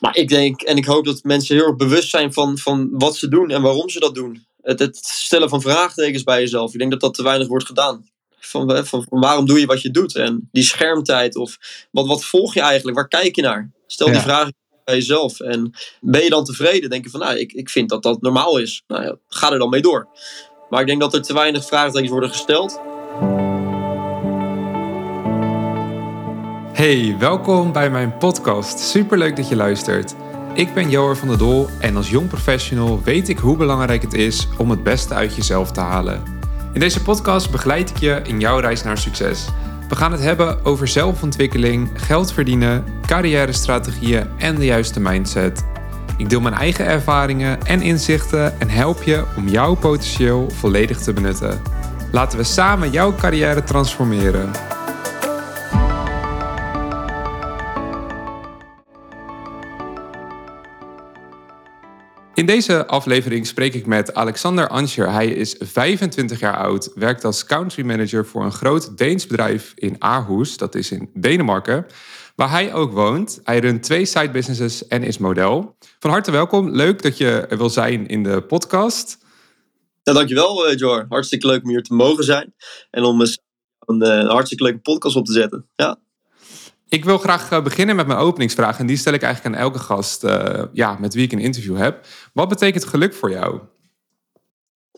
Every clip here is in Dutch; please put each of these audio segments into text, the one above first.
Maar ik denk en ik hoop dat mensen heel erg bewust zijn van, van wat ze doen en waarom ze dat doen. Het, het stellen van vraagtekens bij jezelf. Ik denk dat dat te weinig wordt gedaan. Van, van, van waarom doe je wat je doet? En die schermtijd of wat, wat volg je eigenlijk? Waar kijk je naar? Stel die vragen bij jezelf. En ben je dan tevreden? Denk je van, nou, ik, ik vind dat dat normaal is. Nou ja, ga er dan mee door. Maar ik denk dat er te weinig vraagtekens worden gesteld. Hey, welkom bij mijn podcast. Superleuk dat je luistert. Ik ben Joer van der Dol en als jong professional weet ik hoe belangrijk het is om het beste uit jezelf te halen. In deze podcast begeleid ik je in jouw reis naar succes. We gaan het hebben over zelfontwikkeling, geld verdienen, carrière-strategieën en de juiste mindset. Ik deel mijn eigen ervaringen en inzichten en help je om jouw potentieel volledig te benutten. Laten we samen jouw carrière transformeren. In deze aflevering spreek ik met Alexander Anscher. Hij is 25 jaar oud, werkt als country manager voor een groot Deens bedrijf in Aarhus, dat is in Denemarken, waar hij ook woont. Hij runt twee side businesses en is model. Van harte welkom. Leuk dat je er wil zijn in de podcast. Ja, dankjewel, uh, Jor. Hartstikke leuk om hier te mogen zijn en om een, een, een hartstikke leuke podcast op te zetten. Ja. Ik wil graag eh, beginnen met mijn openingsvraag. En die stel ik eigenlijk aan elke gast uh, ja, met wie ik een interview heb. Wat betekent geluk voor jou?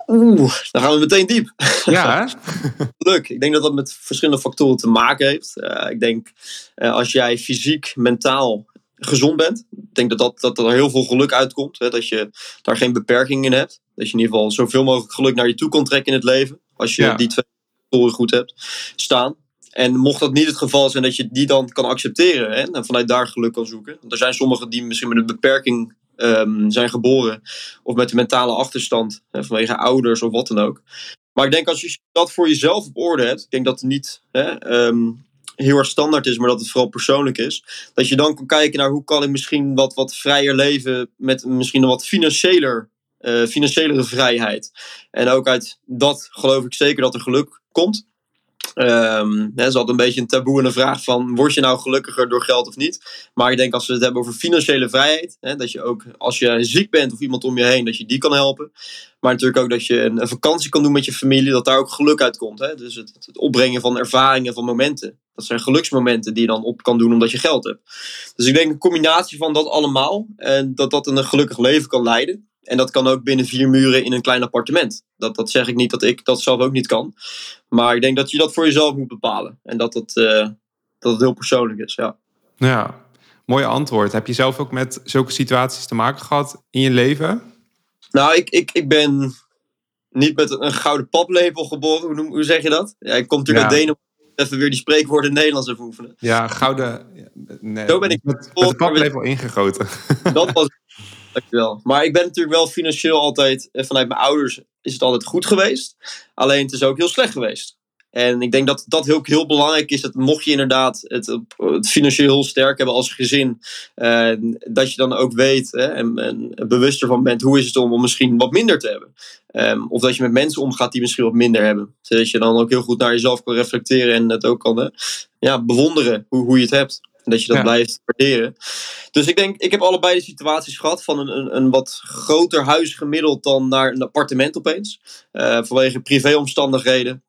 Oeh, dan gaan we meteen diep. Ja, Geluk. Ik denk dat dat met verschillende factoren te maken heeft. Uh, ik denk uh, als jij fysiek, mentaal gezond bent. Ik denk dat, dat, dat er heel veel geluk uitkomt. Hè, dat je daar geen beperkingen in hebt. Dat je in ieder geval zoveel mogelijk geluk naar je toe kan trekken in het leven. Als je ja. die twee factoren goed hebt staan. En mocht dat niet het geval zijn, dat je die dan kan accepteren hè, en vanuit daar geluk kan zoeken. Want er zijn sommigen die misschien met een beperking um, zijn geboren of met een mentale achterstand hè, vanwege ouders of wat dan ook. Maar ik denk als je dat voor jezelf op orde hebt, ik denk dat het niet hè, um, heel erg standaard is, maar dat het vooral persoonlijk is. Dat je dan kan kijken naar hoe kan ik misschien wat, wat vrijer leven met misschien een wat financieler, uh, financiëlere vrijheid. En ook uit dat geloof ik zeker dat er geluk komt. Um, dat is altijd een beetje een taboe en een vraag van, word je nou gelukkiger door geld of niet? Maar ik denk als we het hebben over financiële vrijheid, hè, dat je ook als je ziek bent of iemand om je heen, dat je die kan helpen. Maar natuurlijk ook dat je een, een vakantie kan doen met je familie, dat daar ook geluk uit komt. Hè? Dus het, het opbrengen van ervaringen, van momenten. Dat zijn geluksmomenten die je dan op kan doen omdat je geld hebt. Dus ik denk een combinatie van dat allemaal en dat dat een gelukkig leven kan leiden. En dat kan ook binnen vier muren in een klein appartement. Dat, dat zeg ik niet dat ik dat zelf ook niet kan. Maar ik denk dat je dat voor jezelf moet bepalen. En dat het, uh, dat het heel persoonlijk is. Ja. ja, mooi antwoord. Heb je zelf ook met zulke situaties te maken gehad in je leven? Nou, ik, ik, ik ben niet met een gouden paplepel geboren. Hoe, hoe zeg je dat? Ja, ik kom natuurlijk ja. uit Denemarken. Even weer die spreekwoorden in Nederlands even oefenen. Ja, gouden. Nee, Zo ben ik met, met de paplepel ingegoten. Dat was Dankjewel. Maar ik ben natuurlijk wel financieel altijd, vanuit mijn ouders is het altijd goed geweest. Alleen het is ook heel slecht geweest. En ik denk dat dat heel, heel belangrijk is. Dat mocht je inderdaad het, financieel heel sterk hebben als gezin. Uh, dat je dan ook weet hè, en, en, bewust ervan bent. Hoe is het om, misschien wat minder te hebben. Um, of dat je met mensen omgaat die misschien wat minder hebben. Zodat je dan ook heel goed naar jezelf kan reflecteren. En het ook kan ja, bewonderen hoe, hoe je het hebt. Dat je dat ja. blijft waarderen. Dus ik denk, ik heb allebei de situaties gehad. Van een, een, een wat groter huis gemiddeld dan naar een appartement opeens. Uh, vanwege privéomstandigheden.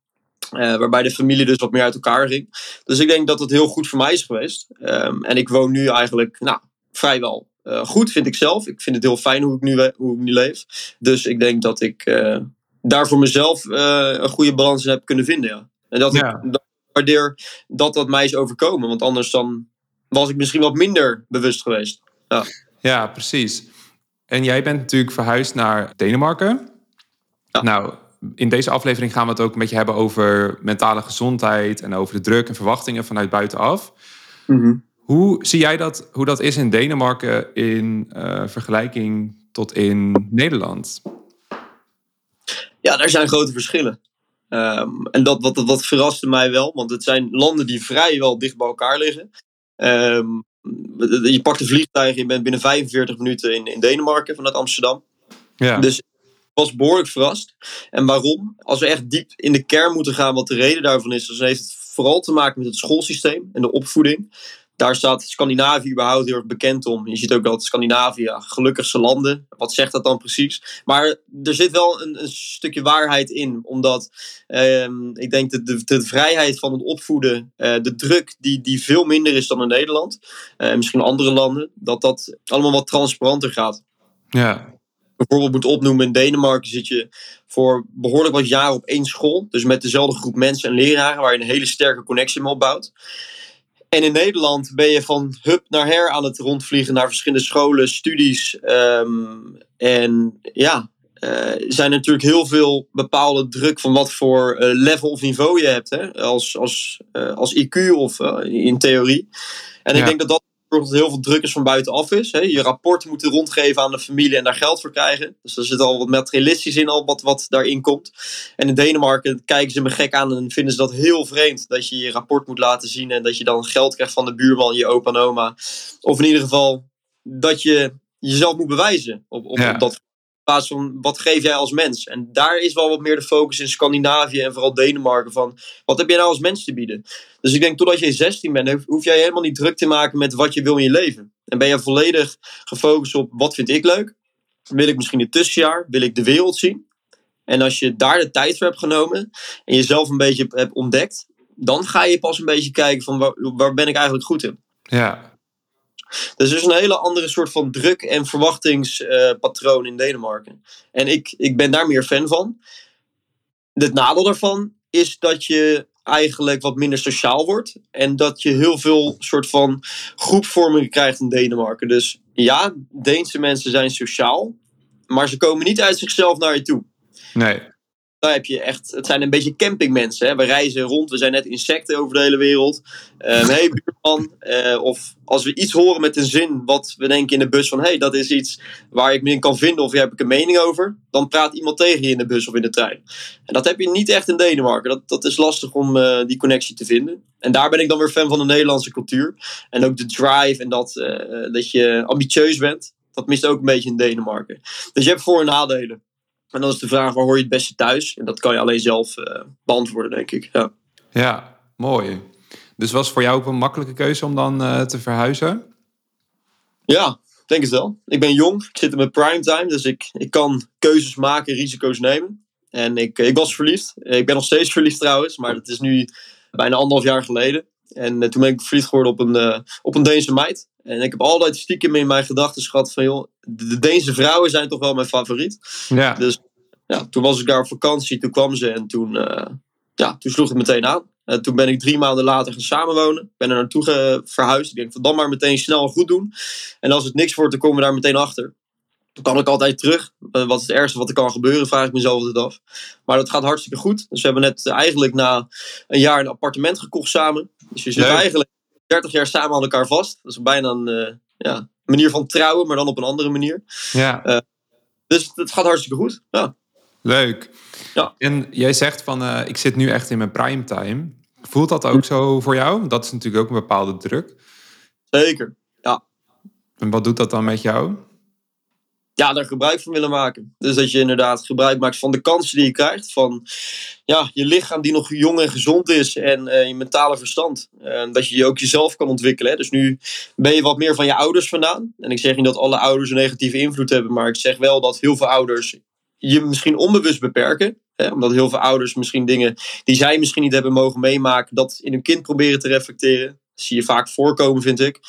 Uh, waarbij de familie dus wat meer uit elkaar ging. Dus ik denk dat het heel goed voor mij is geweest. Um, en ik woon nu eigenlijk nou, vrijwel uh, goed, vind ik zelf. Ik vind het heel fijn hoe ik nu, hoe ik nu leef. Dus ik denk dat ik daar voor mezelf een goede balans in heb kunnen vinden. Ja. En dat ja. ik dat waardeer dat dat mij is overkomen. Want anders dan was ik misschien wat minder bewust geweest. Ja, ja precies. En jij bent natuurlijk verhuisd naar Denemarken. Ja. Nou, in deze aflevering gaan we het ook een beetje hebben over mentale gezondheid en over de druk en verwachtingen vanuit buitenaf. Mm -hmm. Hoe zie jij dat, hoe dat is in Denemarken in uh, vergelijking tot in Nederland? Ja, daar zijn grote verschillen. Um, en dat, dat, dat verraste mij wel, want het zijn landen die vrijwel dicht bij elkaar liggen. Um, je pakt een vliegtuig, je bent binnen 45 minuten in, in Denemarken vanuit Amsterdam. Ja. Dus ik was behoorlijk verrast. En waarom? Als we echt diep in de kern moeten gaan, wat de reden daarvan is, dan heeft het vooral te maken met het schoolsysteem en de opvoeding. Daar staat Scandinavië überhaupt heel erg bekend om. Je ziet ook dat Scandinavië, gelukkigste landen. Wat zegt dat dan precies? Maar er zit wel een, een stukje waarheid in. Omdat ehm, ik denk dat de, de, vrijheid van het opvoeden, uh, de druk die, die veel minder is dan in Nederland. En uh, misschien andere landen. Dat dat allemaal wat transparanter gaat. Ja, bijvoorbeeld moet opnoemen, in Denemarken zit je voor behoorlijk wat jaren op één school. Dus met dezelfde groep mensen en leraren waar je een hele sterke connectie mee opbouwt. En in Nederland ben je van hub naar her aan het rondvliegen naar verschillende scholen, studies. Um, en ja, er uh, zijn natuurlijk heel veel bepaalde druk van wat voor uh, level of niveau je hebt. Hè? Als, als, uh, als IQ of in theorie. En ja. ik denk dat dat dat heel veel druk is van buitenaf is. Hè. Je rapport moeten rondgeven aan de familie en daar geld voor krijgen. Dus er zit al wat materialistisch in, al wat, wat daarin komt. En in Denemarken kijken ze me gek aan en vinden ze dat heel vreemd. Dat je je rapport moet laten zien en dat je dan geld krijgt van de buurman, je opa en oma. Of in ieder geval dat je jezelf moet bewijzen op, op, Ja. op dat plaats van wat geef jij als mens? En daar is wel wat meer de focus in Scandinavië en vooral Denemarken van wat heb jij nou als mens te bieden? Dus ik denk totdat je 16 bent, hoef- jij helemaal niet druk te maken met wat je wil in je leven. En ben je volledig gefocust op wat vind ik leuk? Wil ik misschien een tussenjaar? Wil ik de wereld zien? En als je daar de tijd voor hebt genomen en jezelf een beetje hebt ontdekt, dan ga je pas een beetje kijken van waar, waar ben ik eigenlijk goed in. Ja, Dus er is een hele andere soort van druk- en verwachtingspatroon in Denemarken. En ik, ik ben daar meer fan van. Het nadeel daarvan is dat je eigenlijk wat minder sociaal wordt. En dat je heel veel soort van groepvorming krijgt in Denemarken. Dus ja, Deense mensen zijn sociaal. Maar ze komen niet uit zichzelf naar je toe. nee. Daar heb je echt, het zijn een beetje campingmensen. Hè? We reizen rond, we zijn net insecten over de hele wereld. Hé hey, buurman. Eh, of als we iets horen met een zin wat we denken in de bus van... hé, hey, dat is iets waar ik me in kan vinden of hier heb ik een mening over. Dan praat iemand tegen je in de bus of in de trein. En dat heb je niet echt in Denemarken. Dat, dat is lastig om eh, die connectie te vinden. En daar ben ik dan weer fan van de Nederlandse cultuur. En ook de drive en dat, eh, dat je ambitieus bent. Dat mist ook een beetje in Denemarken. Dus je hebt voor- en nadelen. En dan is de vraag, waar hoor je het beste thuis? En dat kan je alleen zelf eh, beantwoorden, denk ik. Ja. Ja, mooi. Dus was voor jou ook een makkelijke keuze om dan eh, te verhuizen? ja, denk het wel. Ik ben jong, ik zit in mijn primetime, dus ik, ik kan keuzes maken, risico's nemen. En ik, ik was verliefd. Ik ben nog steeds verliefd trouwens, maar dat is nu bijna anderhalf jaar geleden. En eh, toen ben ik verliefd geworden op een, eh, op een Deense meid. En ik heb altijd stiekem in mijn gedachten gehad van... joh, de de Deense vrouwen zijn toch wel mijn favoriet. Ja, Dus ja, toen was ik daar op vakantie, toen kwam ze en toen, eh, ja, toen sloeg het meteen aan. En toen ben ik drie maanden later gaan samenwonen. Ben er naartoe verhuisd. Ik denk van dan maar meteen snel goed doen. En als het niks wordt, dan komen we daar meteen achter. Dan kan ik altijd terug. Eh, wat is het ergste wat er kan gebeuren, vraag ik mezelf altijd af. Maar dat gaat hartstikke goed. Dus we hebben net eigenlijk na een jaar een appartement gekocht samen. Dus je zit eigenlijk 30 jaar samen aan elkaar vast. Dat is bijna een eh, ja, manier van trouwen, maar dan op een andere manier. ja. Dus het gaat hartstikke goed. Ja. leuk. Ja. En jij zegt van, eh, ik zit nu echt in mijn primetime. Voelt dat ook zo voor jou? Dat is natuurlijk ook een bepaalde druk. Zeker. En wat doet dat dan met jou? Ja, daar gebruik van willen maken. Dus dat je inderdaad gebruik maakt van de kansen die je krijgt. Van ja, je lichaam die nog jong en gezond is. En eh, je mentale verstand. Dat je je ook jezelf kan ontwikkelen. Hè. Dus nu ben je wat meer van je ouders vandaan. En ik zeg niet dat alle ouders een negatieve invloed hebben. Maar ik zeg wel dat heel veel ouders je misschien onbewust beperken. Hè, omdat heel veel ouders misschien dingen die zij misschien niet hebben mogen meemaken. Dat in hun kind proberen te reflecteren. Zie je vaak voorkomen, vind ik.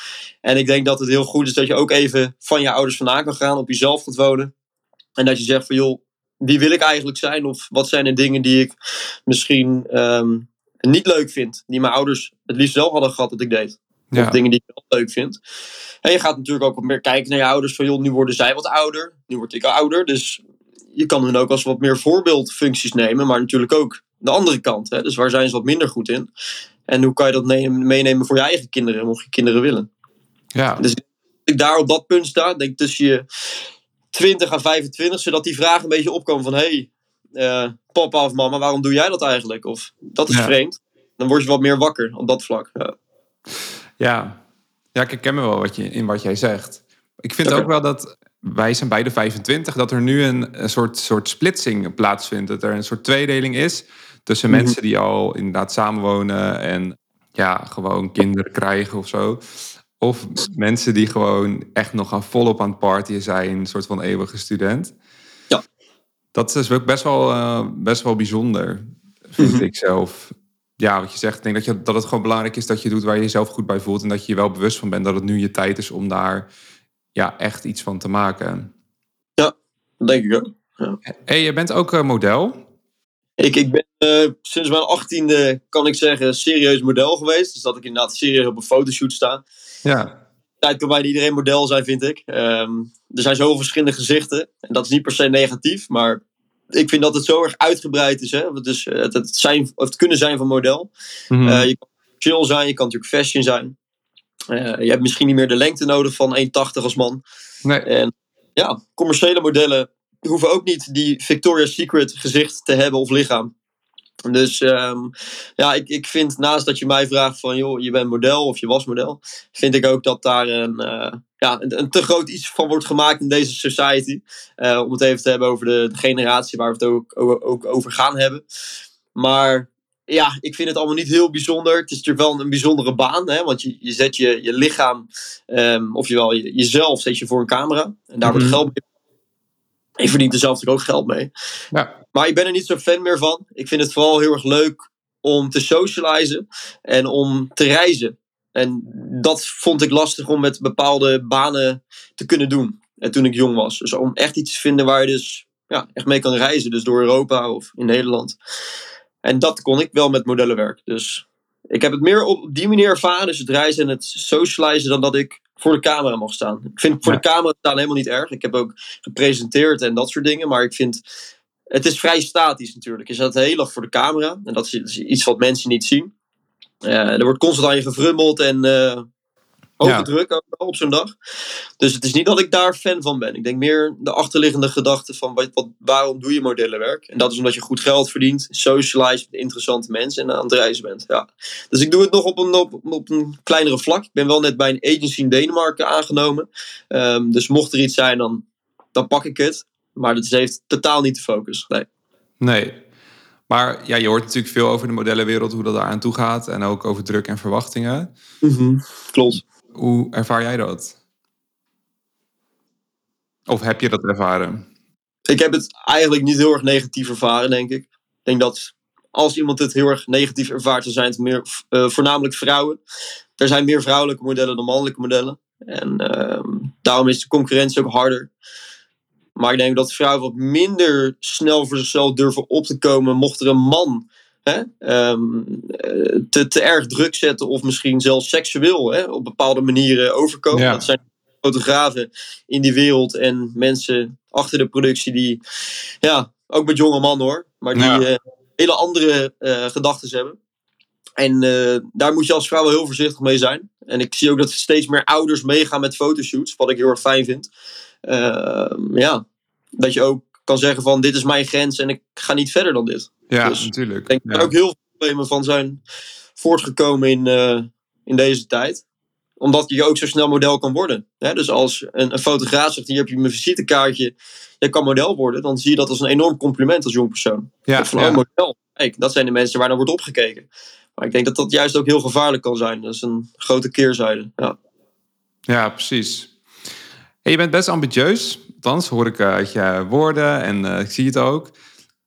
En ik denk dat het heel goed is dat je ook even van je ouders vandaan kan gaan, op jezelf gaat wonen. En dat je zegt van joh, wie wil ik eigenlijk zijn? Of wat zijn de dingen die ik misschien ehm, niet leuk vind? Die mijn ouders het liefst zelf hadden gehad dat ik deed. Of Ja, dingen die ik wel leuk vind. En je gaat natuurlijk ook wat meer kijken naar je ouders. Van joh, nu worden zij wat ouder. Nu word ik ouder. Dus je kan hun ook als wat meer voorbeeldfuncties nemen. Maar natuurlijk ook de andere kant. Hè? Dus waar zijn ze wat minder goed in? En hoe kan je dat nemen- meenemen voor je eigen kinderen? Mocht je kinderen willen. ja. Dus als ik daar op dat punt sta, denk tussen je 20 en 25, zodat die vraag een beetje opkomen van hé, hey, eh, papa of mama, waarom doe jij dat eigenlijk? Of dat is Ja. vreemd. Dan word je wat meer wakker op dat vlak. Ja. Ja, ja ik herken me wel wat je, in wat jij zegt. Ik vind ook wel dat wij zijn beide 25, dat er nu een, een soort, soort splitsing plaatsvindt. Dat er een soort tweedeling is tussen Mhm. mensen die al inderdaad samenwonen en ja, gewoon kinderen krijgen of zo. Of mensen die gewoon echt nog aan volop aan het partyen zijn, een soort van eeuwige student. Ja. Dat is ook best wel, uh, best wel bijzonder, vind mm -hmm. ik zelf. Ja, wat je zegt, ik denk dat, je, dat het gewoon belangrijk is dat je doet waar je jezelf goed bij voelt. En dat je je wel bewust van bent dat het nu je tijd is om daar ja, echt iets van te maken. Ja, denk ik ook. Ja. Hey, je bent ook uh, model. Ik, ik ben uh, sinds mijn achttiende, kan ik zeggen, serieus model geweest. Dus dat ik inderdaad serieus op een fotoshoot sta. Ja. Tijd kan bijna iedereen model zijn, vind ik. Um, er zijn zoveel verschillende gezichten. En dat is niet per se negatief, maar ik vind dat het zo erg uitgebreid is. Hè? Dus het, het, zijn, het kunnen zijn van model. Mm -hmm. uh, je kan chill zijn, je kan natuurlijk fashion zijn. Uh, je hebt misschien niet meer de lengte nodig van 1,80 als man. Nee. En ja, commerciële modellen hoeven ook niet die Victoria's Secret gezicht te hebben of lichaam. Dus um, ja, ik, ik vind naast dat je mij vraagt van joh, je bent model of je was model, vind ik ook dat daar een, uh, ja, een, een, te groot iets van wordt gemaakt in deze society. Uh, om het even te hebben over de, de generatie waar we het ook, ook, ook, over gaan hebben. Maar ja, ik vind het allemaal niet heel bijzonder. Het is natuurlijk wel een, een bijzondere baan, hè, want je, je zet je, je lichaam, um, of je wel je, jezelf, zet je voor een camera. En daar wordt mm -hmm. geld mee ik verdien er zelf ook geld mee. Ja. Maar ik ben er niet zo fan meer van. Ik vind het vooral heel erg leuk om te socializen en om te reizen. En dat vond ik lastig om met bepaalde banen te kunnen doen. En toen ik jong was. Dus om echt iets te vinden waar je dus ja, echt mee kan reizen. Dus door Europa of in Nederland. En dat kon ik wel met modellenwerk. Dus ik heb het meer op die manier ervaren. Dus het reizen en het socializen dan dat ik voor de camera mag staan. Ik vind voor ja. de camera staan helemaal niet erg. Ik heb ook gepresenteerd en dat soort dingen. Maar ik vind, het is vrij statisch natuurlijk. Je staat heel erg voor de camera. En dat is iets wat mensen niet zien. Uh, er wordt constant aan je gevrummeld en hoge ja. op zo'n dag. Dus het is niet dat ik daar fan van ben. Ik denk meer de achterliggende gedachte van wat, wat, waarom doe je modellenwerk? En dat is omdat je goed geld verdient, socialize met interessante mensen en aan het reizen bent. Ja. Dus ik doe het nog op een, op, op een kleinere vlak. Ik ben wel net bij een agency in Denemarken aangenomen. Um, dus mocht er iets zijn, dan, dan pak ik het. Maar dat heeft totaal niet de focus. Nee. Nee. Maar ja, je hoort natuurlijk veel over de modellenwereld, hoe dat daar aan toe gaat. En ook over druk en verwachtingen. Mm -hmm. Klopt. Hoe ervaar jij dat? Of heb je dat ervaren? Ik heb het eigenlijk niet heel erg negatief ervaren, denk ik. Ik denk dat als iemand het heel erg negatief ervaart, dan zijn het meer, uh, voornamelijk vrouwen. Er zijn meer vrouwelijke modellen dan mannelijke modellen. En uh, daarom is de concurrentie ook harder. Maar ik denk dat vrouwen wat minder snel voor zichzelf durven op te komen. Mocht er een man hè, um, te, te erg druk zetten of misschien zelfs seksueel hè, op bepaalde manieren overkomen. Ja. Dat zijn fotografen in die wereld en mensen achter de productie die, ja, ook met jonge mannen hoor, maar die Ja. uh, hele andere uh, gedachten hebben. En uh, daar moet je als vrouw wel heel voorzichtig mee zijn. En ik zie ook dat steeds meer ouders meegaan met fotoshoots, wat ik heel erg fijn vind. Ehm, ja, dat je ook kan zeggen van dit is mijn grens en ik ga niet verder dan dit. Ja, Dus natuurlijk. Ik denk dat er ook heel veel problemen van zijn voortgekomen in, eh, in deze tijd. Omdat je ook zo snel model kan worden. Hè? Dus als een, een fotograaf zegt, hier heb je mijn visitekaartje, jij kan model worden, dan zie je dat als een enorm compliment als jong persoon. Ja, van, ja. oh, model. Kijk, dat zijn de mensen waar naar wordt opgekeken. Maar ik denk dat dat juist ook heel gevaarlijk kan zijn. Dat is een grote keerzijde. Ja. Ja, precies. En je bent best ambitieus. Althans, hoor ik eh, uit je woorden en eh, ik zie het ook.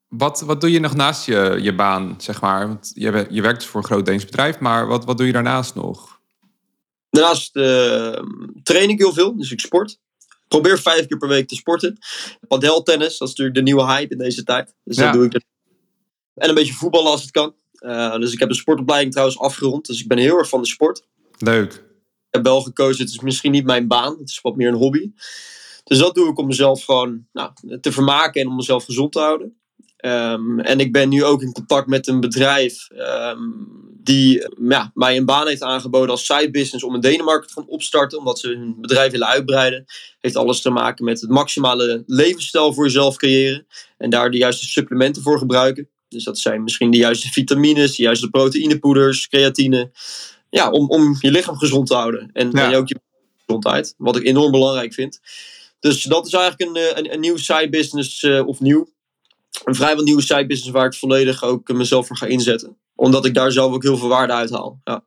Wat, wat doe je nog naast je, je baan, zeg maar? Want je, je werkt voor een groot Deens bedrijf, maar wat, wat doe je daarnaast nog? Daarnaast eh, train ik heel veel, dus ik sport. Probeer vijf keer per week te sporten. Padeltennis, dat is natuurlijk de nieuwe hype in deze tijd. Dus Ja. dat doe ik. er. En een beetje voetballen als het kan. Eh, dus ik heb de sportopleiding trouwens afgerond. Dus ik ben heel erg van de sport. Leuk. Ik heb wel gekozen, het is misschien niet mijn baan. Het is wat meer een hobby. Dus dat doe ik om mezelf gewoon nou, te vermaken en om mezelf gezond te houden. Ehm, en ik ben nu ook in contact met een bedrijf ehm, die eh, ja, mij een baan heeft aangeboden als side business om in Denemarken te gaan opstarten, omdat ze hun bedrijf willen uitbreiden. Heeft alles te maken met het maximale levensstijl voor jezelf creëren en daar de juiste supplementen voor gebruiken. Dus dat zijn misschien de juiste vitamines, de juiste proteïnepoeders, creatine. Ja, om, om je lichaam gezond te houden en, Ja. en ook je gezondheid, wat ik enorm belangrijk vind. Dus dat is eigenlijk een, eh, een, een nieuw side business, eh, of nieuw, een vrijwel nieuwe side business waar ik volledig ook eh, mezelf voor ga inzetten. Omdat ik daar zelf ook heel veel waarde uit haal. Ja.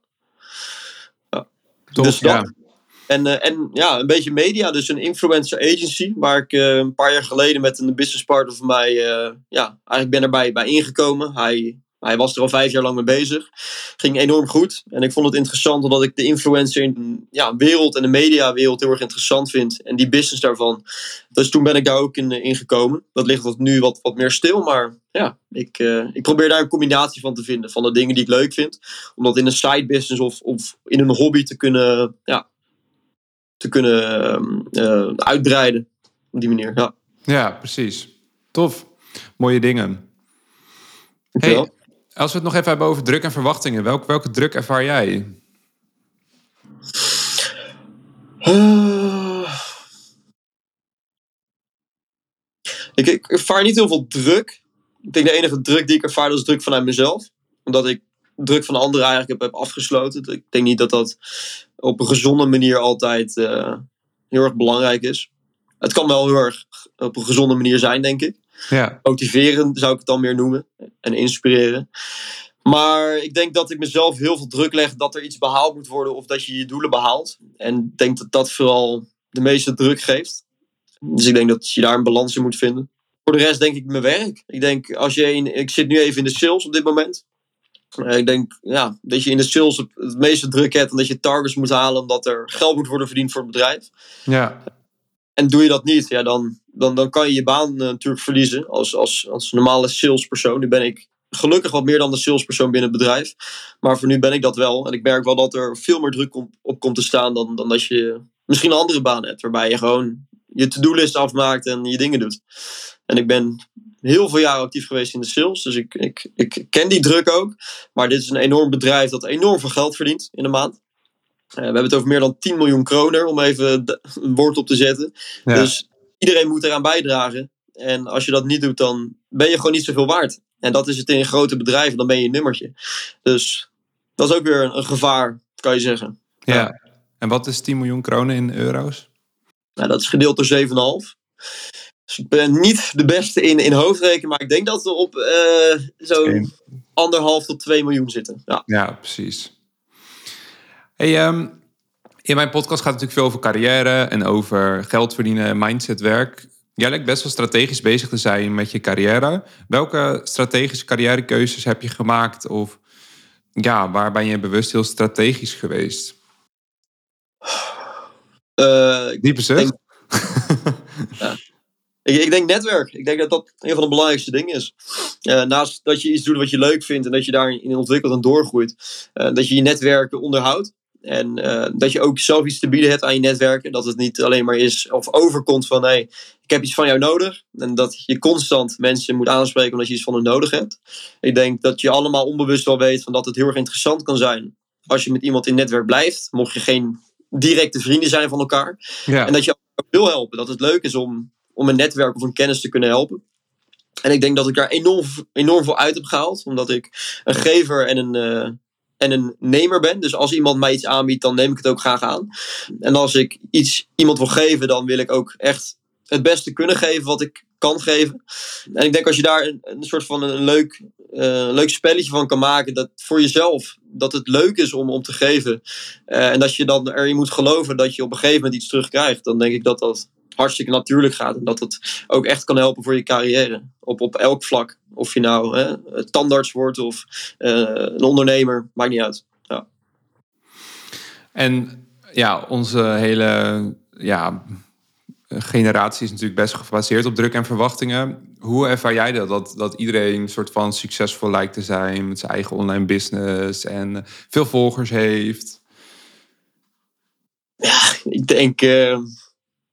Top, dus dat. ja. En, eh, en ja, een beetje media, dus een influencer agency, waar ik eh, een paar jaar geleden met een business partner van mij, ja, eigenlijk ben erbij bij ingekomen. Hij, hij was er al vijf jaar lang mee bezig. Ging enorm goed. En ik vond het interessant omdat ik de influencer in ja, wereld en de mediawereld heel erg interessant vind. En die business daarvan. Dus toen ben ik daar ook in, in gekomen. Dat ligt wat nu wat, wat meer stil, maar ja, ik, eh, ik probeer daar een combinatie van te vinden. Van de dingen die ik leuk vind. Om dat in een side business of, of in een hobby te kunnen, ja, te kunnen ehm, eh, uitbreiden. Op die manier, ja. Ja, precies. Tof. Mooie dingen. Hey, als we het nog even hebben over druk en verwachtingen. Welk, welke druk ervaar jij? Ik, ik ervaar niet heel veel druk. Ik denk de enige druk die ik ervaar, is druk vanuit mezelf. Omdat ik druk van anderen eigenlijk heb, heb afgesloten. Ik denk niet dat dat op een gezonde manier altijd eh, heel erg belangrijk is. Het kan wel heel erg op een gezonde manier zijn, denk ik. Ja, Motiveren zou ik het dan meer noemen. En inspireren. Maar ik denk dat ik mezelf heel veel druk leg dat er iets behaald moet worden of dat je je doelen behaalt. En ik denk dat dat vooral de meeste druk geeft. Dus ik denk dat je daar een balans in moet vinden. Voor de rest denk ik mijn werk. Ik denk als je in, ik zit nu even in de sales op dit moment. Eh, Ik denk ja, dat je in de sales het het meeste druk hebt en dat je targets moet halen omdat er geld moet worden verdiend voor het bedrijf. ja, En doe je dat niet, ja, dan, dan, dan kan je je baan eh, natuurlijk verliezen als, als, als normale salespersoon. Nu ben ik gelukkig wat meer dan de salespersoon binnen het bedrijf. Maar voor nu ben ik dat wel. En ik merk wel dat er veel meer druk op, komt te staan dan, dan dat je misschien een andere baan hebt. Waarbij je gewoon je to-do-list afmaakt en je dingen doet. En ik ben heel veel jaren actief geweest in de sales. Dus ik, ik, ik ken die druk ook. Maar dit is een enorm bedrijf dat enorm veel geld verdient in de maand. Eh, we hebben het over meer dan 10 miljoen kroner, om even een woord op te zetten. ja. Dus iedereen moet eraan bijdragen. En als je dat niet doet, dan ben je gewoon niet zoveel waard. En dat is het in grote bedrijven, dan ben je een nummertje. Dus dat is ook weer een, gevaar, kan je zeggen. ja. En wat is 10 miljoen kronen in euro's? Nou, dat is gedeeld door 7,5. Dus ik ben niet de beste in, in hoofdrekenen, maar ik denk dat we op eh zo'n anderhalf tot 2 miljoen zitten. Ja. Ja, precies. Hey, ehm, in mijn podcast gaat het natuurlijk veel over carrière en over geld verdienen, mindsetwerk. Jij lijkt best wel strategisch bezig te zijn met je carrière. Welke strategische carrièrekeuzes heb je gemaakt? Of ja, waar ben je bewust heel strategisch geweest? Eh, ik, Diepe zucht? ik, ik denk netwerk. Ik denk dat dat een van de belangrijkste dingen is. Eh, naast dat je iets doet wat je leuk vindt en dat je daarin ontwikkelt en doorgroeit, eh, dat je je netwerken onderhoudt. En eh, dat je ook zelf iets te bieden hebt aan je netwerken. Dat het niet alleen maar is of overkomt van hé, ik heb iets van jou nodig. En dat je constant mensen moet aanspreken omdat je iets van hen nodig hebt. Ik denk dat je allemaal onbewust wel weet van dat het heel erg interessant kan zijn als je met iemand in netwerk blijft. Mocht je geen directe vrienden zijn van elkaar. Ja, En dat je ook wil helpen. Dat het leuk is om, om een netwerk of een kennis te kunnen helpen. En ik denk dat ik daar enorm, enorm veel uit heb gehaald. Omdat ik een gever en een, eh, en een nemer ben. Dus als iemand mij iets aanbiedt, dan neem ik het ook graag aan. En als ik iets iemand wil geven, dan wil ik ook echt het beste kunnen geven wat ik kan geven. En ik denk als je daar een, een soort van een leuk, eh, leuk spelletje van kan maken. Dat voor jezelf, dat het leuk is om, om te geven. Eh, en dat je dan erin moet geloven dat je op een gegeven moment iets terugkrijgt. Dan denk ik dat dat hartstikke natuurlijk gaat. En dat het ook echt kan helpen voor je carrière. Op, op elk vlak. Of je nou hè, tandarts wordt of eh, een ondernemer. Maakt niet uit. En ja, onze hele ja, generatie is natuurlijk best gebaseerd op druk en verwachtingen. Hoe ervaar jij dat? Dat, dat iedereen een soort van succesvol lijkt te zijn met zijn eigen online business en veel volgers heeft. Ik denk eh,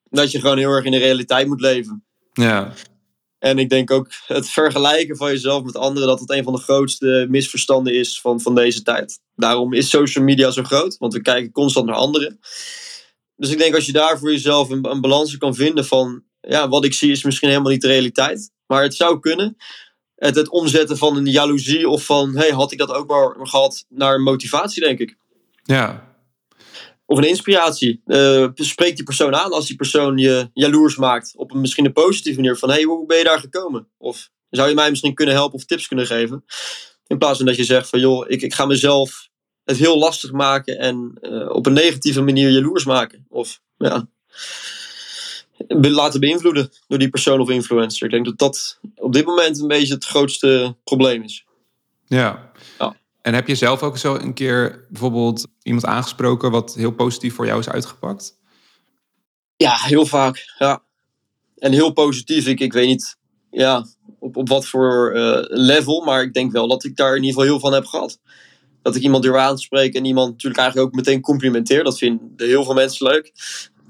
dat je gewoon heel erg in de realiteit moet leven. Ja, En ik denk ook het vergelijken van jezelf met anderen, dat het een van de grootste misverstanden is van, van deze tijd. Daarom is social media zo groot, want we kijken constant naar anderen. Dus ik denk als je daar voor jezelf een, een balans kan vinden van, ja, wat ik zie is misschien helemaal niet de realiteit. Maar het zou kunnen. Het, het omzetten van een jaloezie of van, hey, had ik dat ook maar gehad, naar motivatie, denk ik. ja, Of een inspiratie. Eh, spreek die persoon aan als die persoon je jaloers maakt. Op een misschien een positieve manier. Van, hé, hey, hoe ben je daar gekomen? Of zou je mij misschien kunnen helpen of tips kunnen geven? In plaats van dat je zegt van, joh, ik, ik ga mezelf het heel lastig maken en eh, op een negatieve manier jaloers maken. Of ja, laten beïnvloeden door die persoon of influencer. Ik denk dat dat op dit moment een beetje het grootste probleem is. Ja. Ja. En heb je zelf ook zo een keer bijvoorbeeld iemand aangesproken wat heel positief voor jou is uitgepakt? Ja, heel vaak. Ja. En heel positief. Ik, ik weet niet ja, op, op wat voor eh, level, maar ik denk wel dat ik daar in ieder geval heel van heb gehad. Dat ik iemand durf aan te spreken en iemand natuurlijk eigenlijk ook meteen complimenteer. Dat vinden heel veel mensen leuk.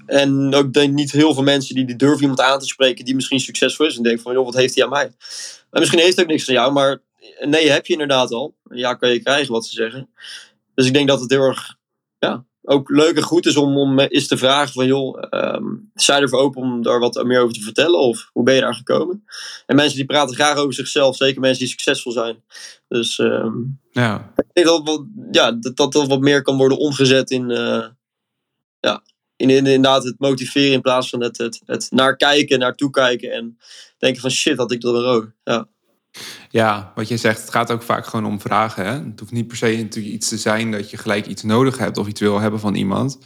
En ook denk niet heel veel mensen die, die durven iemand aan te spreken die misschien succesvol is. En denken van, joh, wat heeft hij aan mij? En misschien heeft hij ook niks aan jou, maar nee heb je inderdaad al. Ja, kan je krijgen wat ze zeggen. Dus ik denk dat het heel erg ja, ook leuk en goed is om, om eens te vragen van joh, ehm sta je ervoor open om daar wat meer over te vertellen? Of hoe ben je daar gekomen? En mensen die praten graag over zichzelf, zeker mensen die succesvol zijn. Dus ehm, Ja. ik denk dat, wat, ja, dat, dat dat wat meer kan worden omgezet in, eh, ja, in, in inderdaad het motiveren in plaats van het, het, het naar kijken, naar toekijken en denken van shit, had ik dat wel ook. Ja. Ja, wat je zegt, het gaat ook vaak gewoon om vragen. Hè? Het hoeft niet per se natuurlijk iets te zijn dat je gelijk iets nodig hebt of iets wil hebben van iemand.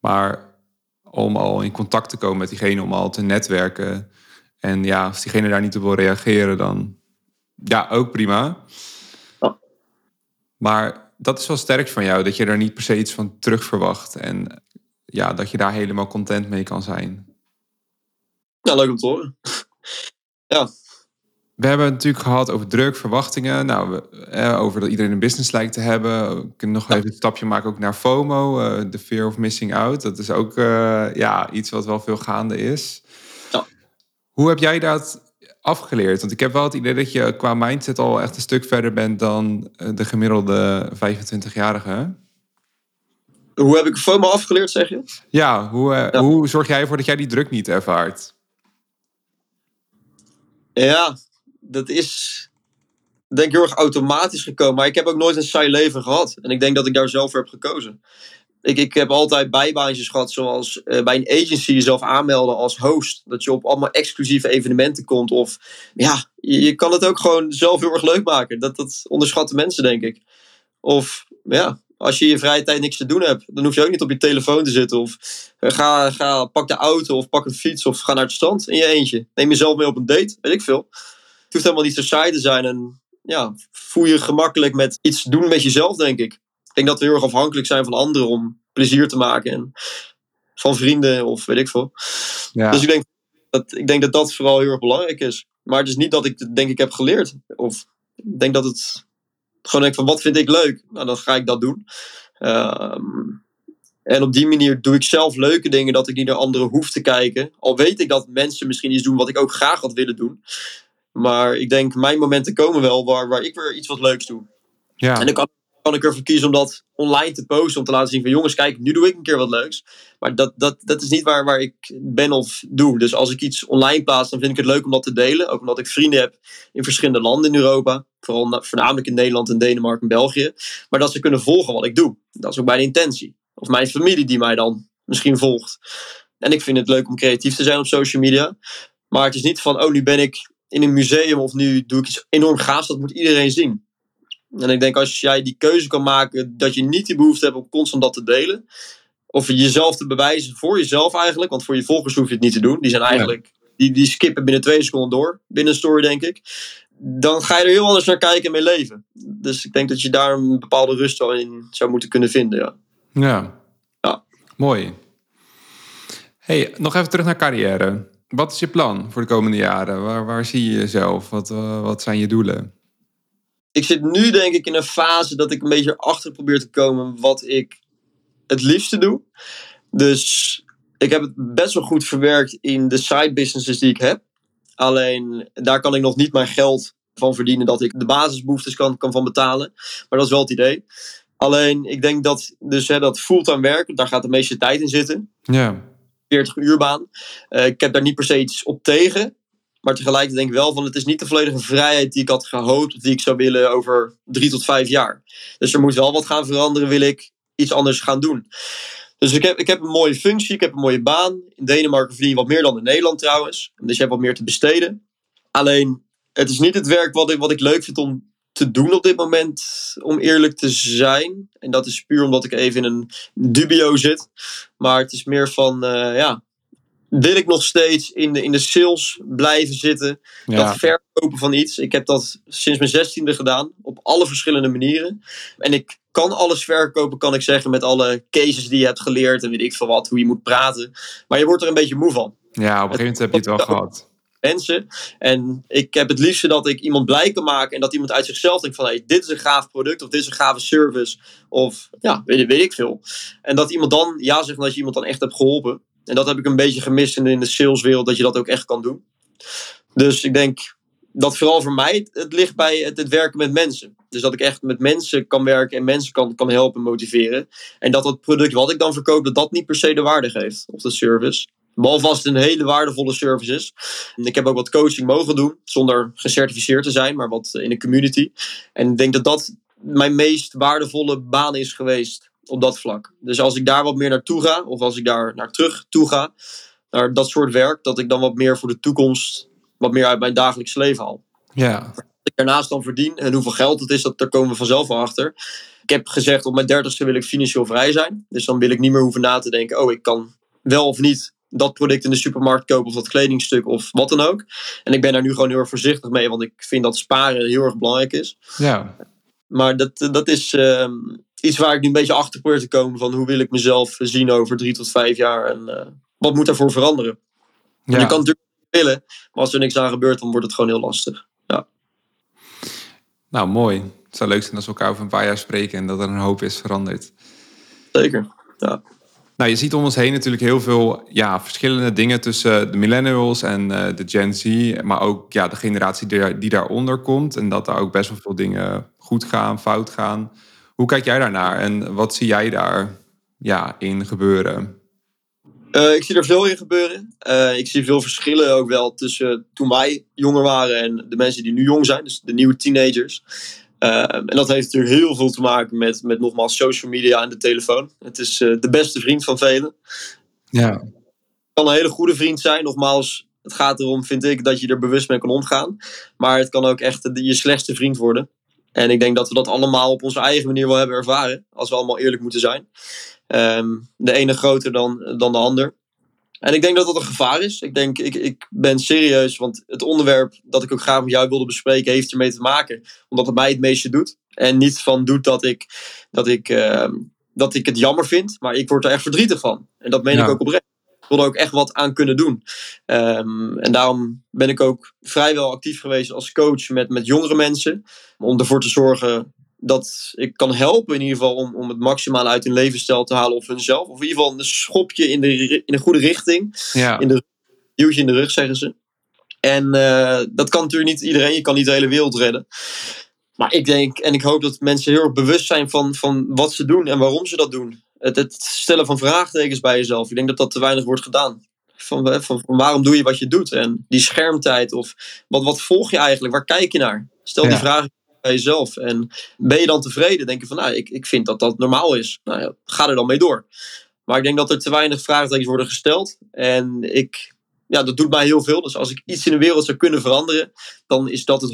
Maar om al in contact te komen met diegene, om al te netwerken. En ja, als diegene daar niet op wil reageren, dan ja, ook prima. Ja. Maar dat is wel sterk van jou, dat je daar niet per se iets van terug verwacht. En ja, dat je daar helemaal content mee kan zijn. Nou, leuk om te horen. We hebben het natuurlijk gehad over druk, verwachtingen. Nou, we, eh, over dat iedereen een business lijkt te hebben. We kunnen nog even een stapje maken ook naar FOMO, eh, de fear of missing out. Dat is ook eh, ja, iets wat wel veel gaande is. Ja. Hoe heb jij dat afgeleerd? Want ik heb wel het idee dat je qua mindset al echt een stuk verder bent dan eh, de gemiddelde 25-jarige. Hoe heb ik FOMO afgeleerd, zeg je? Ja, hoe, eh, Ja. hoe zorg jij ervoor dat jij die druk niet ervaart? Ja, dat is denk ik heel erg automatisch gekomen. Maar ik heb ook nooit een saai leven gehad. En ik denk dat ik daar zelf voor heb gekozen. Ik, ik heb altijd bijbaantjes gehad, zoals eh, bij een agency jezelf aanmelden als host. Dat je op allemaal exclusieve evenementen komt. Of ja, je, kan het ook gewoon zelf heel erg leuk maken. Dat, dat onderschatten mensen, denk ik. Of ja, als je je vrije tijd niks te doen hebt, dan hoef je ook niet op je telefoon te zitten. Of eh, ga, ga, pak de auto of pak een fiets of ga naar het strand in je eentje. Neem jezelf mee op een date, weet ik veel. Het hoeft helemaal niet zo saai te zijn. En ja, voel je gemakkelijk met iets doen met jezelf, denk ik. Ik denk dat we heel erg afhankelijk zijn van anderen om plezier te maken. En van vrienden of weet ik veel. Ja. Dus ik denk, dat, ik denk dat dat vooral heel erg belangrijk is. Maar het is niet dat ik het denk ik heb geleerd. Of ik denk dat het gewoon denk van wat vind ik leuk? Nou, dan ga ik dat doen. Ehm, en op die manier doe ik zelf leuke dingen dat ik niet naar anderen hoef te kijken. Al weet ik dat mensen misschien iets doen wat ik ook graag had willen doen. Maar ik denk, mijn momenten komen wel waar, waar ik weer iets wat leuks doe. ja. En dan kan, kan ik ervoor kiezen om dat online te posten. Om te laten zien van jongens, kijk, nu doe ik een keer wat leuks. Maar dat, dat, dat is niet waar, waar ik ben of doe. Dus als ik iets online plaats, dan vind ik het leuk om dat te delen. Ook omdat ik vrienden heb in verschillende landen in Europa. Vooral na- voornamelijk in Nederland en Denemarken en België. Maar dat ze kunnen volgen wat ik doe. Dat is ook mijn intentie. Of mijn familie die mij dan misschien volgt. En ik vind het leuk om creatief te zijn op social media. Maar het is niet van, oh, nu ben ik in een museum of nu doe ik iets enorm gaafs. Dat moet iedereen zien. En ik denk als jij die keuze kan maken dat je niet die behoefte hebt om constant dat te delen. Of jezelf te bewijzen voor jezelf eigenlijk. Want voor je volgers hoef je het niet te doen. Die zijn eigenlijk, die, die skippen binnen twee seconden door. Binnen een story denk ik. Dan ga je er heel anders naar kijken en mee leven. Dus ik denk dat je daar een bepaalde rust wel in zou moeten kunnen vinden. Ja. Ja. Ja. Mooi. Hey, nog even terug naar carrière. Wat is je plan voor de komende jaren? Waar, waar zie je jezelf? Wat, eh, wat zijn je doelen? ik zit nu denk ik in een fase dat ik een beetje erachter probeer te komen wat ik het liefste doe. Dus ik heb het best wel goed verwerkt in de side businesses die ik heb. Alleen daar kan ik nog niet mijn geld van verdienen dat ik de basisbehoeftes kan, kan van betalen. Maar dat is wel het idee. Alleen ik denk dat dus hè, dat fulltime werken, daar gaat de meeste tijd in zitten. Ja. 40 uur baan. Eh, ik heb daar niet per se iets op tegen. Maar tegelijkertijd denk ik wel van het is niet de volledige vrijheid die ik had gehoopt. Of die ik zou willen over drie tot vijf jaar. Dus er moet wel wat gaan veranderen. Wil ik iets anders gaan doen. Dus ik heb, ik heb een mooie functie. Ik heb een mooie baan. In Denemarken verdien je wat meer dan in Nederland trouwens. Dus je hebt wat meer te besteden. Alleen het is niet het werk wat ik, wat ik leuk vind om te doen op dit moment, om eerlijk te zijn. En dat is puur omdat ik even in een dubio zit. Maar het is meer van, uh, ja, wil ik nog steeds in de, in de sales blijven zitten. Dat verkopen van iets. Ik heb dat sinds mijn zestiende gedaan. Op alle verschillende manieren. En ik kan alles verkopen, kan ik zeggen. Met alle cases die je hebt geleerd. En weet ik veel wat. Hoe je moet praten. Maar je wordt er een beetje moe van. Ja, op een gegeven moment heb je het wel gehad mensen. En ik heb het liefste dat ik iemand blij kan maken en dat iemand uit zichzelf denkt van hey, dit is een gaaf product of dit is een gave service of ja, weet, weet ik veel. En dat iemand dan ja zegt dat je iemand dan echt hebt geholpen. En dat heb ik een beetje gemist in de, in de saleswereld, dat je dat ook echt kan doen. Dus ik denk dat vooral voor mij het ligt bij het, het, werken met mensen. Dus dat ik echt met mensen kan werken en mensen kan, kan helpen motiveren. En dat het product wat ik dan verkoop, dat dat niet per se de waarde geeft. Of de service. Het een hele waardevolle service is. Ik heb ook wat coaching mogen doen, zonder gecertificeerd te zijn, maar wat in de community. En ik denk dat dat mijn meest waardevolle baan is geweest op dat vlak. Dus als ik daar wat meer naartoe ga, of als ik daar naar terug toe ga, naar dat soort werk, dat ik dan wat meer voor de toekomst, wat meer uit mijn dagelijks leven haal. Ja. Wat ik daarnaast dan verdien en hoeveel geld het is, dat, daar komen we vanzelf wel achter. Ik heb gezegd, op mijn dertigste wil ik financieel vrij zijn. Dus dan wil ik niet meer hoeven na te denken, oh, ik kan wel of niet dat product in de supermarkt kopen of dat kledingstuk of wat dan ook. En ik ben daar nu gewoon heel erg voorzichtig mee, want ik vind dat sparen heel erg belangrijk is. Ja. Maar dat, dat is uh, iets waar ik nu een beetje achter probeer te komen van hoe wil ik mezelf zien over drie tot vijf jaar en uh, wat moet daarvoor veranderen. Ja. Je kan natuurlijk willen, maar als er niks aan gebeurt, dan wordt het gewoon heel lastig. Ja. Nou, mooi. Het zou leuk zijn als we elkaar over een paar jaar spreken en dat er een hoop is veranderd. Zeker, ja. Nou, je ziet om ons heen natuurlijk heel veel ja, verschillende dingen tussen de millennials en uh, de Gen Z. Maar ook ja, de generatie die, daaronder komt. En dat daar ook best wel veel dingen goed gaan, fout gaan. Hoe kijk jij daarnaar en wat zie jij daar ja, in gebeuren? Uh, ik zie er veel in gebeuren. Uh, ik zie veel verschillen ook wel tussen toen wij jonger waren en de mensen die nu jong zijn, dus de nieuwe teenagers. Ehm, en dat heeft natuurlijk heel veel te maken met, met nogmaals social media en de telefoon. Het is uh, de beste vriend van velen. Ja. Het kan een hele goede vriend zijn. Nogmaals, het gaat erom, vind ik, dat je er bewust mee kan omgaan. Maar het kan ook echt je slechtste vriend worden. En ik denk dat we dat allemaal op onze eigen manier wel hebben ervaren. Als we allemaal eerlijk moeten zijn. Um, de ene groter dan, dan de ander. En ik denk dat dat een gevaar is. Ik denk, ik, ik ben serieus, want het onderwerp dat ik ook graag met jou wilde bespreken, heeft ermee te maken. Omdat het mij het meeste doet. En niet van doet dat ik, dat ik, uh, dat ik het jammer vind, maar ik word er echt verdrietig van. En dat meen ik ook oprecht. Ik wil er ook echt wat aan kunnen doen. Um, en daarom ben ik ook vrijwel actief geweest als coach met, met jongere mensen. Om ervoor te zorgen dat ik kan helpen in ieder geval om, om het maximale uit hun levensstijl te halen of hunzelf. Of in ieder geval een schopje in de, in de goede richting. Ja. In de, duwtje in de rug, zeggen ze. En uh, dat kan natuurlijk niet iedereen. Je kan niet de hele wereld redden. Maar ik denk en ik hoop dat mensen heel erg bewust zijn van, van wat ze doen en waarom ze dat doen. Het, het stellen van vraagtekens bij jezelf. Ik denk dat dat te weinig wordt gedaan. Van, van, van, waarom doe je wat je doet? En die schermtijd of wat, wat volg je eigenlijk? Waar kijk je naar? Stel ja. die vragen bij jezelf. En ben je dan tevreden? Denk je van, nou, ik, ik vind dat dat normaal is. Nou ja, ga er dan mee door. Maar ik denk dat er te weinig vraagtekens worden gesteld. En ik, ja, dat doet mij heel veel. Dus als ik iets in de wereld zou kunnen veranderen, dan is dat het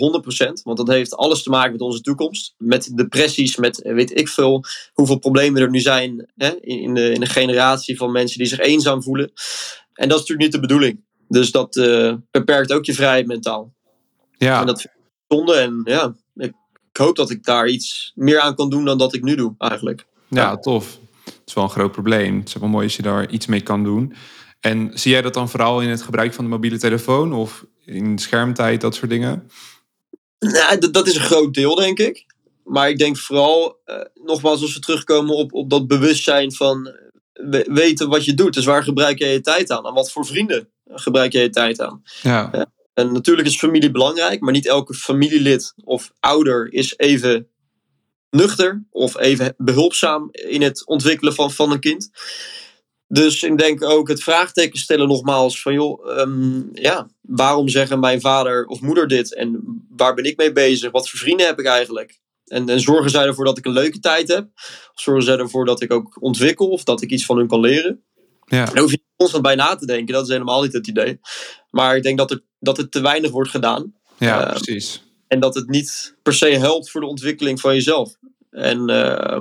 100%. Want dat heeft alles te maken met onze toekomst. Met depressies, met weet ik veel hoeveel problemen er nu zijn hè, in, de, in de generatie van mensen die zich eenzaam voelen. En dat is natuurlijk niet de bedoeling. Dus dat uh, beperkt ook je vrijheid mentaal. Ja. En dat vind ik zonde. En ja, ik, hoop dat ik daar iets meer aan kan doen dan dat ik nu doe, eigenlijk. Ja, tof. Het is wel een groot probleem. Het is wel mooi als je daar iets mee kan doen. En zie jij dat dan vooral in het gebruik van de mobiele telefoon of in schermtijd, dat soort dingen? Nou, dat, dat is een groot deel, denk ik. Maar ik denk vooral, uh, nogmaals, als we terugkomen op, op dat bewustzijn van weten wat je doet. Dus waar gebruik je je tijd aan? En wat voor vrienden gebruik je je tijd aan? Ja. ja. En natuurlijk is familie belangrijk, maar niet elke familielid of ouder is even nuchter of even behulpzaam in het ontwikkelen van, van een kind. Dus ik denk ook het vraagteken stellen nogmaals van joh, um, ja, waarom zeggen mijn vader of moeder dit en waar ben ik mee bezig? Wat voor vrienden heb ik eigenlijk? En, en zorgen zij ervoor dat ik een leuke tijd heb? Of zorgen zij ervoor dat ik ook ontwikkel of dat ik iets van hun kan leren? Ja. Daar hoef je constant bij na te denken, dat is helemaal niet het idee. Maar ik denk dat, er, dat het te weinig wordt gedaan. Ja, uh, precies. En dat het niet per se helpt voor de ontwikkeling van jezelf. En uh,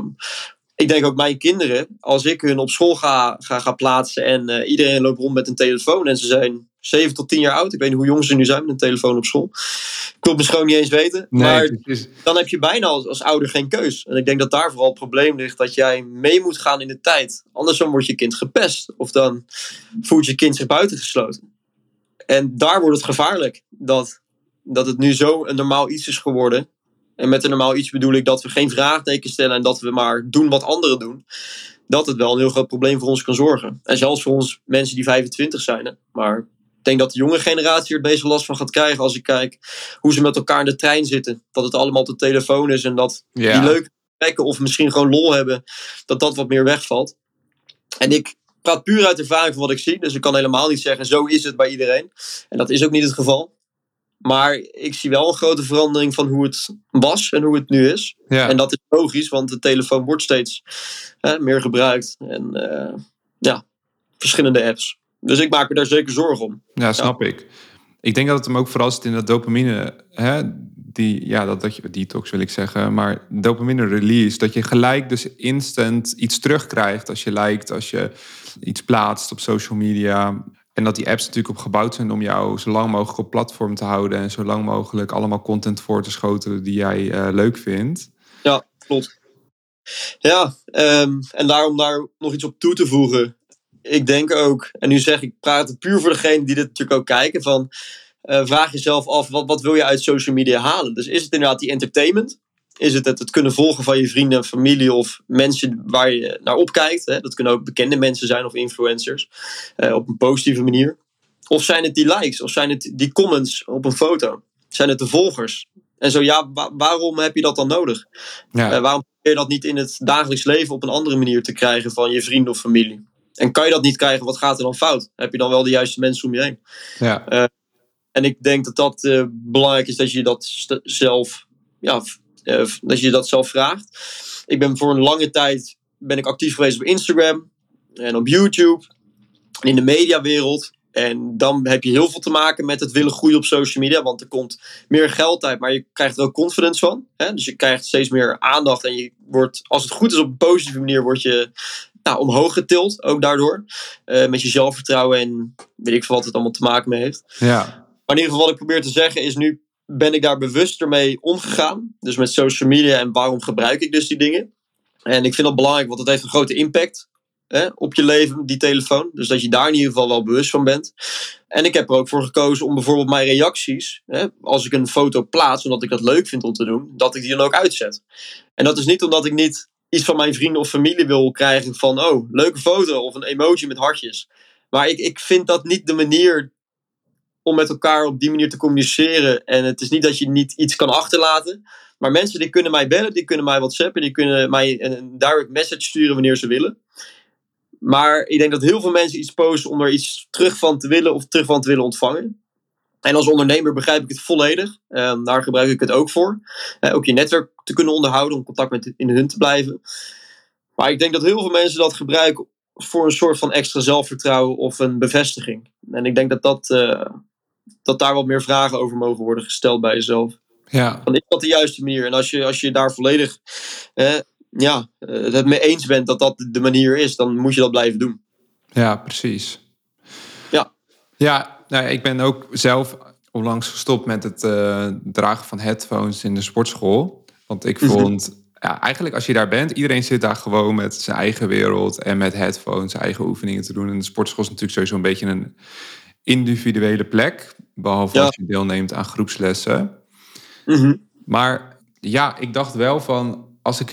ik denk ook mijn kinderen, als ik hun op school ga, ga, ga plaatsen en uh, iedereen loopt rond met een telefoon en ze zijn 7 tot 10 jaar oud. Ik weet niet hoe jong ze nu zijn met een telefoon op school. Ik wil het misschien niet eens weten. Nee, maar is... dan heb je bijna als, als, ouder geen keus. En ik denk dat daar vooral het probleem ligt dat jij mee moet gaan in de tijd. Anders dan wordt je kind gepest. Of dan voelt je kind zich buitengesloten. En daar wordt het gevaarlijk. Dat, dat het nu zo een normaal iets is geworden. En met een normaal iets bedoel ik dat we geen vraagtekens stellen en dat we maar doen wat anderen doen. Dat het wel een heel groot probleem voor ons kan zorgen. En zelfs voor ons mensen die 25 zijn. Maar ik denk dat de jonge generatie er het meeste last van gaat krijgen als ik kijk hoe ze met elkaar in de trein zitten. Dat het allemaal op de telefoon is en dat die leuke of misschien gewoon lol hebben, dat dat wat meer wegvalt. En ik praat puur uit ervaring van wat ik zie. Dus ik kan helemaal niet zeggen, zo is het bij iedereen. En dat is ook niet het geval. Maar ik zie wel een grote verandering van hoe het was en hoe het nu is. Ja. En dat is logisch, want de telefoon wordt steeds hè, meer gebruikt. En uh, ja, verschillende apps. Dus ik maak me daar zeker zorgen om. Ja, snap ik. Ik denk dat het hem ook vooral zit in dat dopamine. Hè, die, ja, dat, dat je, detox wil ik zeggen. Maar dopamine release. Dat je gelijk dus instant iets terugkrijgt als je lijkt, als je iets plaatst op social media. En dat die apps natuurlijk op gebouwd zijn om jou zo lang mogelijk op platform te houden. En zo lang mogelijk allemaal content voor te schoten die jij uh, leuk vindt. Ja, klopt. Ja, um, en daarom daar nog iets op toe te voegen. Ik denk ook, en nu zeg ik, praat puur voor degene die dit natuurlijk ook kijken, van uh, vraag jezelf af, wat, wat wil je uit social media halen? Dus is het inderdaad die entertainment? Is het het, het kunnen volgen van je vrienden en familie of mensen waar je naar opkijkt? Hè? Dat kunnen ook bekende mensen zijn of influencers uh, op een positieve manier. Of zijn het die likes? Of zijn het die comments op een foto? Zijn het de volgers? En zo ja, waarom heb je dat dan nodig? Ja. Uh, waarom probeer je dat niet in het dagelijks leven op een andere manier te krijgen van je vrienden of familie? En kan je dat niet krijgen, wat gaat er dan fout? Heb je dan wel de juiste mensen om je heen? Ja. En ik denk dat dat belangrijk is dat je dat zelf ja, uh, dat je dat zelf vraagt. Ik ben voor een lange tijd ben ik actief geweest op Instagram en op YouTube en in de mediawereld. En dan heb je heel veel te maken met het willen groeien op social media. Want er komt meer geld uit, maar je krijgt er ook confidence van. Hè? Dus je krijgt steeds meer aandacht. En je wordt, als het goed is op een positieve manier, word je nou, omhoog getild. Ook daardoor. Uh, met je zelfvertrouwen en weet ik veel wat het allemaal te maken mee heeft. Ja. Maar in ieder geval wat ik probeer te zeggen is nu ben ik daar bewuster mee omgegaan. Dus met social media en waarom gebruik ik dus die dingen. En ik vind dat belangrijk, want het heeft een grote impact hè, op je leven, die telefoon. Dus dat je daar in ieder geval wel bewust van bent. En ik heb er ook voor gekozen om bijvoorbeeld mijn reacties, hè, als ik een foto plaats, omdat ik dat leuk vind om te doen, dat ik die dan ook uitzet. En dat is niet omdat ik niet iets van mijn vrienden of familie wil krijgen van, oh, leuke foto of een emoji met hartjes. Maar ik, ik vind dat niet de manier om met elkaar op die manier te communiceren. En het is niet dat je niet iets kan achterlaten. Maar mensen die kunnen mij bellen, die kunnen mij whatsappen, die kunnen mij een direct message sturen wanneer ze willen. Maar ik denk dat heel veel mensen iets posten om er iets terug van te willen of terug van te willen ontvangen. En als ondernemer begrijp ik het volledig. Um, daar gebruik ik het ook voor. Uh, ook je netwerk te kunnen onderhouden om contact met in hun te blijven. Maar ik denk dat heel veel mensen dat gebruiken voor een soort van extra zelfvertrouwen of een bevestiging. En ik denk dat dat, uh, dat daar wat meer vragen over mogen worden gesteld bij jezelf. Ja. Dan is dat de juiste manier? En als je, als je daar volledig eh, ja, het mee eens bent dat dat de manier is, dan moet je dat blijven doen. Ja, precies. Ja. Ja, nou, ik ben ook zelf onlangs gestopt met het uh, dragen van headphones in de sportschool. Want ik mhm. vond, ja, eigenlijk als je daar bent, iedereen zit daar gewoon met zijn eigen wereld en met headphones, zijn eigen oefeningen te doen. En de sportschool is natuurlijk sowieso een beetje een individuele plek. Behalve als je deelneemt aan groepslessen. Mhm. Maar ja, ik dacht wel van als ik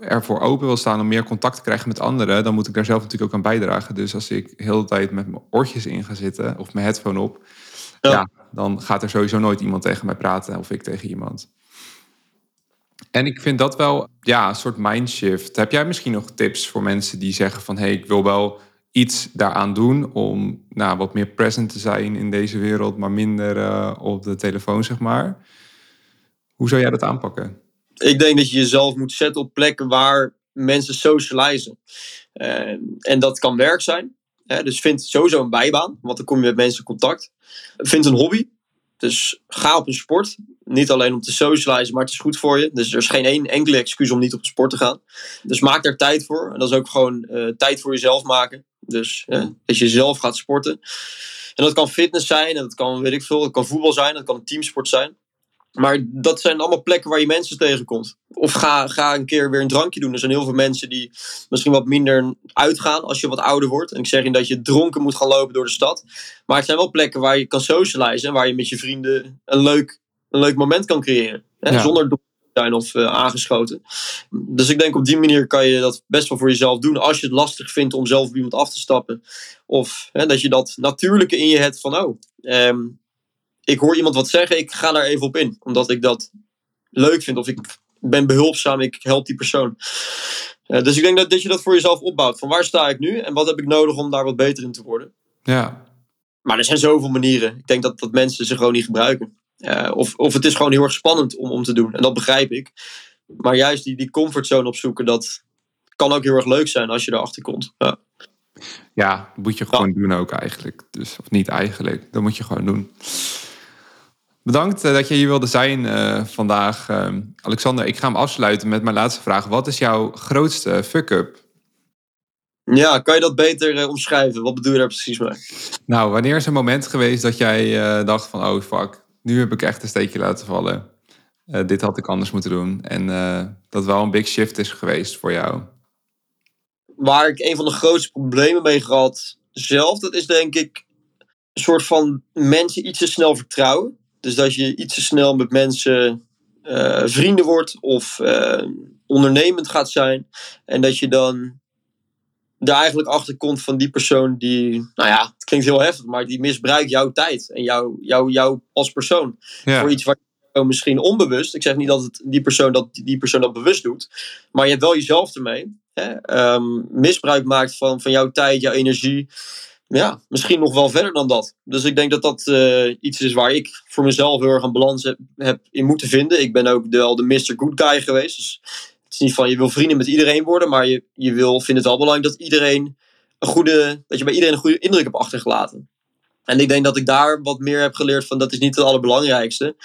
ervoor open wil staan om meer contact te krijgen met anderen, dan moet ik daar zelf natuurlijk ook aan bijdragen. Dus als ik heel de tijd met mijn oortjes in ga zitten of mijn headphone op, ja. dan gaat er sowieso nooit iemand tegen mij praten of ik tegen iemand. En ik vind dat wel ja, een soort mindshift. Heb jij misschien nog tips voor mensen die zeggen van hé, hey, ik wil wel iets daaraan doen om nou, wat meer present te zijn in deze wereld, maar minder uh, op de telefoon, zeg maar. Hoe zou jij dat aanpakken? Ik denk dat je jezelf moet zetten op plekken waar mensen socializen. Uh, en dat kan werk zijn. Dus vind sowieso een bijbaan, want dan kom je met mensen in contact. Vind een hobby. Dus ga op een sport. Niet alleen om te socializen, maar het is goed voor je. Dus er is geen één enkele excuus om niet op de sport te gaan. Dus maak daar tijd voor. En dat is ook gewoon uh, tijd voor jezelf maken. Dus uh, dat je zelf gaat sporten. En dat kan fitness zijn, en dat kan weet ik veel, dat kan voetbal zijn, dat kan een teamsport zijn. Maar dat zijn allemaal plekken waar je mensen tegenkomt. Of ga, ga een keer weer een drankje doen. Er zijn heel veel mensen die misschien wat minder uitgaan als je wat ouder wordt. En ik zeg niet dat je dronken moet gaan lopen door de stad. Maar het zijn wel plekken waar je kan socializen. En waar je met je vrienden een leuk, een leuk moment kan creëren. Hè? Zonder zijn of uh, aangeschoten. Dus ik denk op die manier kan je dat best wel voor jezelf doen. Als je het lastig vindt om zelf op iemand af te stappen. Of hè, dat je dat natuurlijke in je hebt van... Oh, um, ik hoor iemand wat zeggen, ik ga daar even op in. Omdat ik dat leuk vind of ik ben behulpzaam, ik help die persoon. Uh, dus ik denk dat, dat je dat voor jezelf opbouwt. Van waar sta ik nu en wat heb ik nodig om daar wat beter in te worden? Ja. Maar er zijn zoveel manieren. Ik denk dat, dat mensen ze gewoon niet gebruiken. Uh, of, of het is gewoon heel erg spannend om, om te doen. En dat begrijp ik. Maar juist die, die comfortzone opzoeken, dat kan ook heel erg leuk zijn als je erachter komt. Ja, ja moet je gewoon doen ook eigenlijk. Dus, of niet eigenlijk, dat moet je gewoon doen. Bedankt eh, dat je hier wilde zijn uh, vandaag. Uh, Alexander, ik ga hem afsluiten met mijn laatste vraag. Wat is jouw grootste fuck-up? Ja, kan je dat beter uh, omschrijven? Wat bedoel je daar precies mee? Nou, wanneer is een moment geweest dat jij dacht van... oh fuck, nu heb ik echt een steekje laten vallen. dit had ik anders moeten doen. En dat wel een big shift is geweest voor jou. Waar ik een van de grootste problemen mee gehad zelf... dat is denk ik een soort van mensen iets te snel vertrouwen. Dus dat je iets te snel met mensen uh, vrienden wordt of uh, ondernemend gaat zijn. En dat je dan er eigenlijk achter komt van die persoon die, nou ja, het klinkt heel heftig, maar die misbruikt jouw tijd en jou, jou, jou als persoon. Ja. Voor iets wat je misschien onbewust, ik zeg niet dat het die persoon dat, die persoon dat bewust doet, maar je hebt wel jezelf ermee. Hè? Um, misbruik maakt van, van jouw tijd, jouw energie ja, misschien nog wel verder dan dat. Dus ik denk dat dat uh, iets is waar ik voor mezelf heel erg een balans heb, heb, in moeten vinden. Ik ben ook wel de Mr. Good Guy geweest. Dus is niet van je wil vrienden met iedereen worden, maar je, je wil, vindt het wel belangrijk dat iedereen een goede, dat je bij iedereen een goede indruk hebt achtergelaten. En ik denk dat ik daar wat meer heb geleerd van dat is niet het allerbelangrijkste.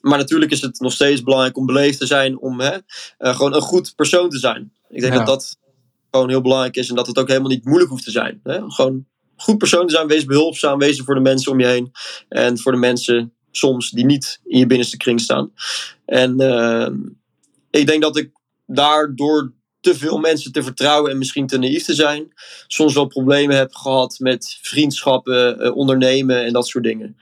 Maar natuurlijk is het nog steeds belangrijk om beleefd te zijn, om hè, uh, gewoon een goed persoon te zijn. Ik denk dat dat gewoon heel belangrijk is en dat het ook helemaal niet moeilijk hoeft te zijn. Hè? Gewoon goed persoon te zijn. Wees behulpzaam. Wees er voor de mensen om je heen. En voor de mensen soms die niet in je binnenste kring staan. En uh, ik denk dat ik daardoor te veel mensen te vertrouwen en misschien te naïef te zijn. Soms wel problemen heb gehad met vriendschappen, uh, ondernemen en dat soort dingen.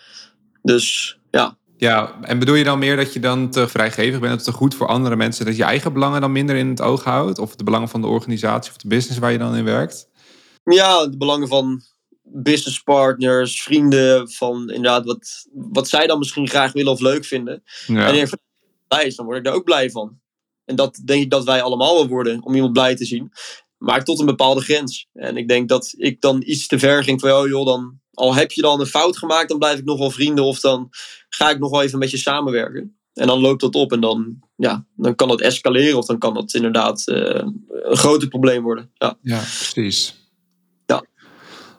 Dus ja. Ja, en bedoel je dan meer dat je dan te vrijgevig bent of te goed voor andere mensen, dat je eigen belangen dan minder in het oog houdt? Of de belangen van de organisatie of de business waar je dan in werkt? Ja, de belangen van businesspartners, vrienden, van inderdaad wat, wat zij dan misschien graag willen of leuk vinden. Ja. En als blij is, dan word ik daar ook blij van. En dat denk ik dat wij allemaal wel worden, om iemand blij te zien. Maar tot een bepaalde grens. En ik denk dat ik dan iets te ver ging van, oh joh, dan, al heb je dan een fout gemaakt, dan blijf ik nog wel vrienden. Of dan ga ik nog wel even met je samenwerken. En dan loopt dat op en dan, ja, dan kan dat escaleren of dan kan dat inderdaad uh, een groter probleem worden. Ja, ja precies.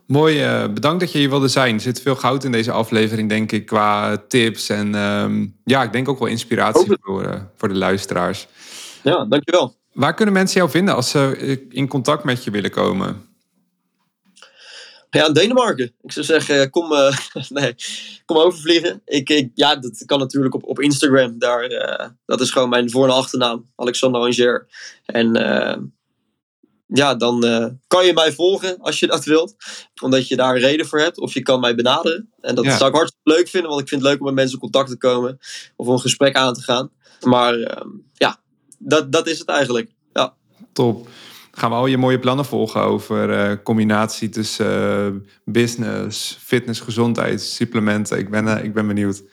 Mooi, uh, bedankt dat je hier wilde zijn. Er zit veel goud in deze aflevering, denk ik, qua tips. En um, ja, ik denk ook wel inspiratie voor, uh, voor de luisteraars. Ja, dankjewel. Waar kunnen mensen jou vinden als ze in contact met je willen komen? Ja, Denemarken. Ik zou zeggen, kom, uh, nee, kom overvliegen. Ik, ik, ja, dat kan natuurlijk op, op Instagram. Daar, dat is gewoon mijn voor- en achternaam, Alexander Anger. En ja, dan uh, kan je mij volgen als je dat wilt. Omdat je daar een reden voor hebt. Of je kan mij benaderen. En dat zou ik hartstikke leuk vinden. Want ik vind het leuk om met mensen in contact te komen. Of een gesprek aan te gaan. Maar uh, ja, dat, dat is het eigenlijk. Ja. Top. Gaan we al je mooie plannen volgen over uh, combinatie tussen business, fitness, gezondheid, supplementen. Ik ben, ik ben benieuwd.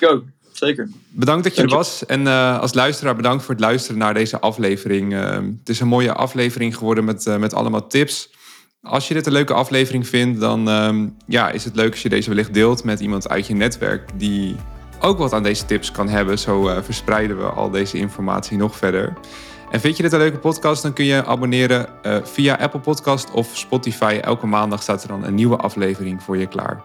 Go zeker. Bedankt dat je er was. En uh, als luisteraar bedankt voor het luisteren naar deze aflevering. Uh, het is een mooie aflevering geworden met, uh, met allemaal tips. Als je dit een leuke aflevering vindt, dan uh, ja, is het leuk als je deze wellicht deelt met iemand uit je netwerk die ook wat aan deze tips kan hebben. Zo verspreiden we al deze informatie nog verder. En vind je dit een leuke podcast, dan kun je abonneren via Apple Podcast of Spotify. Elke maandag staat er dan een nieuwe aflevering voor je klaar.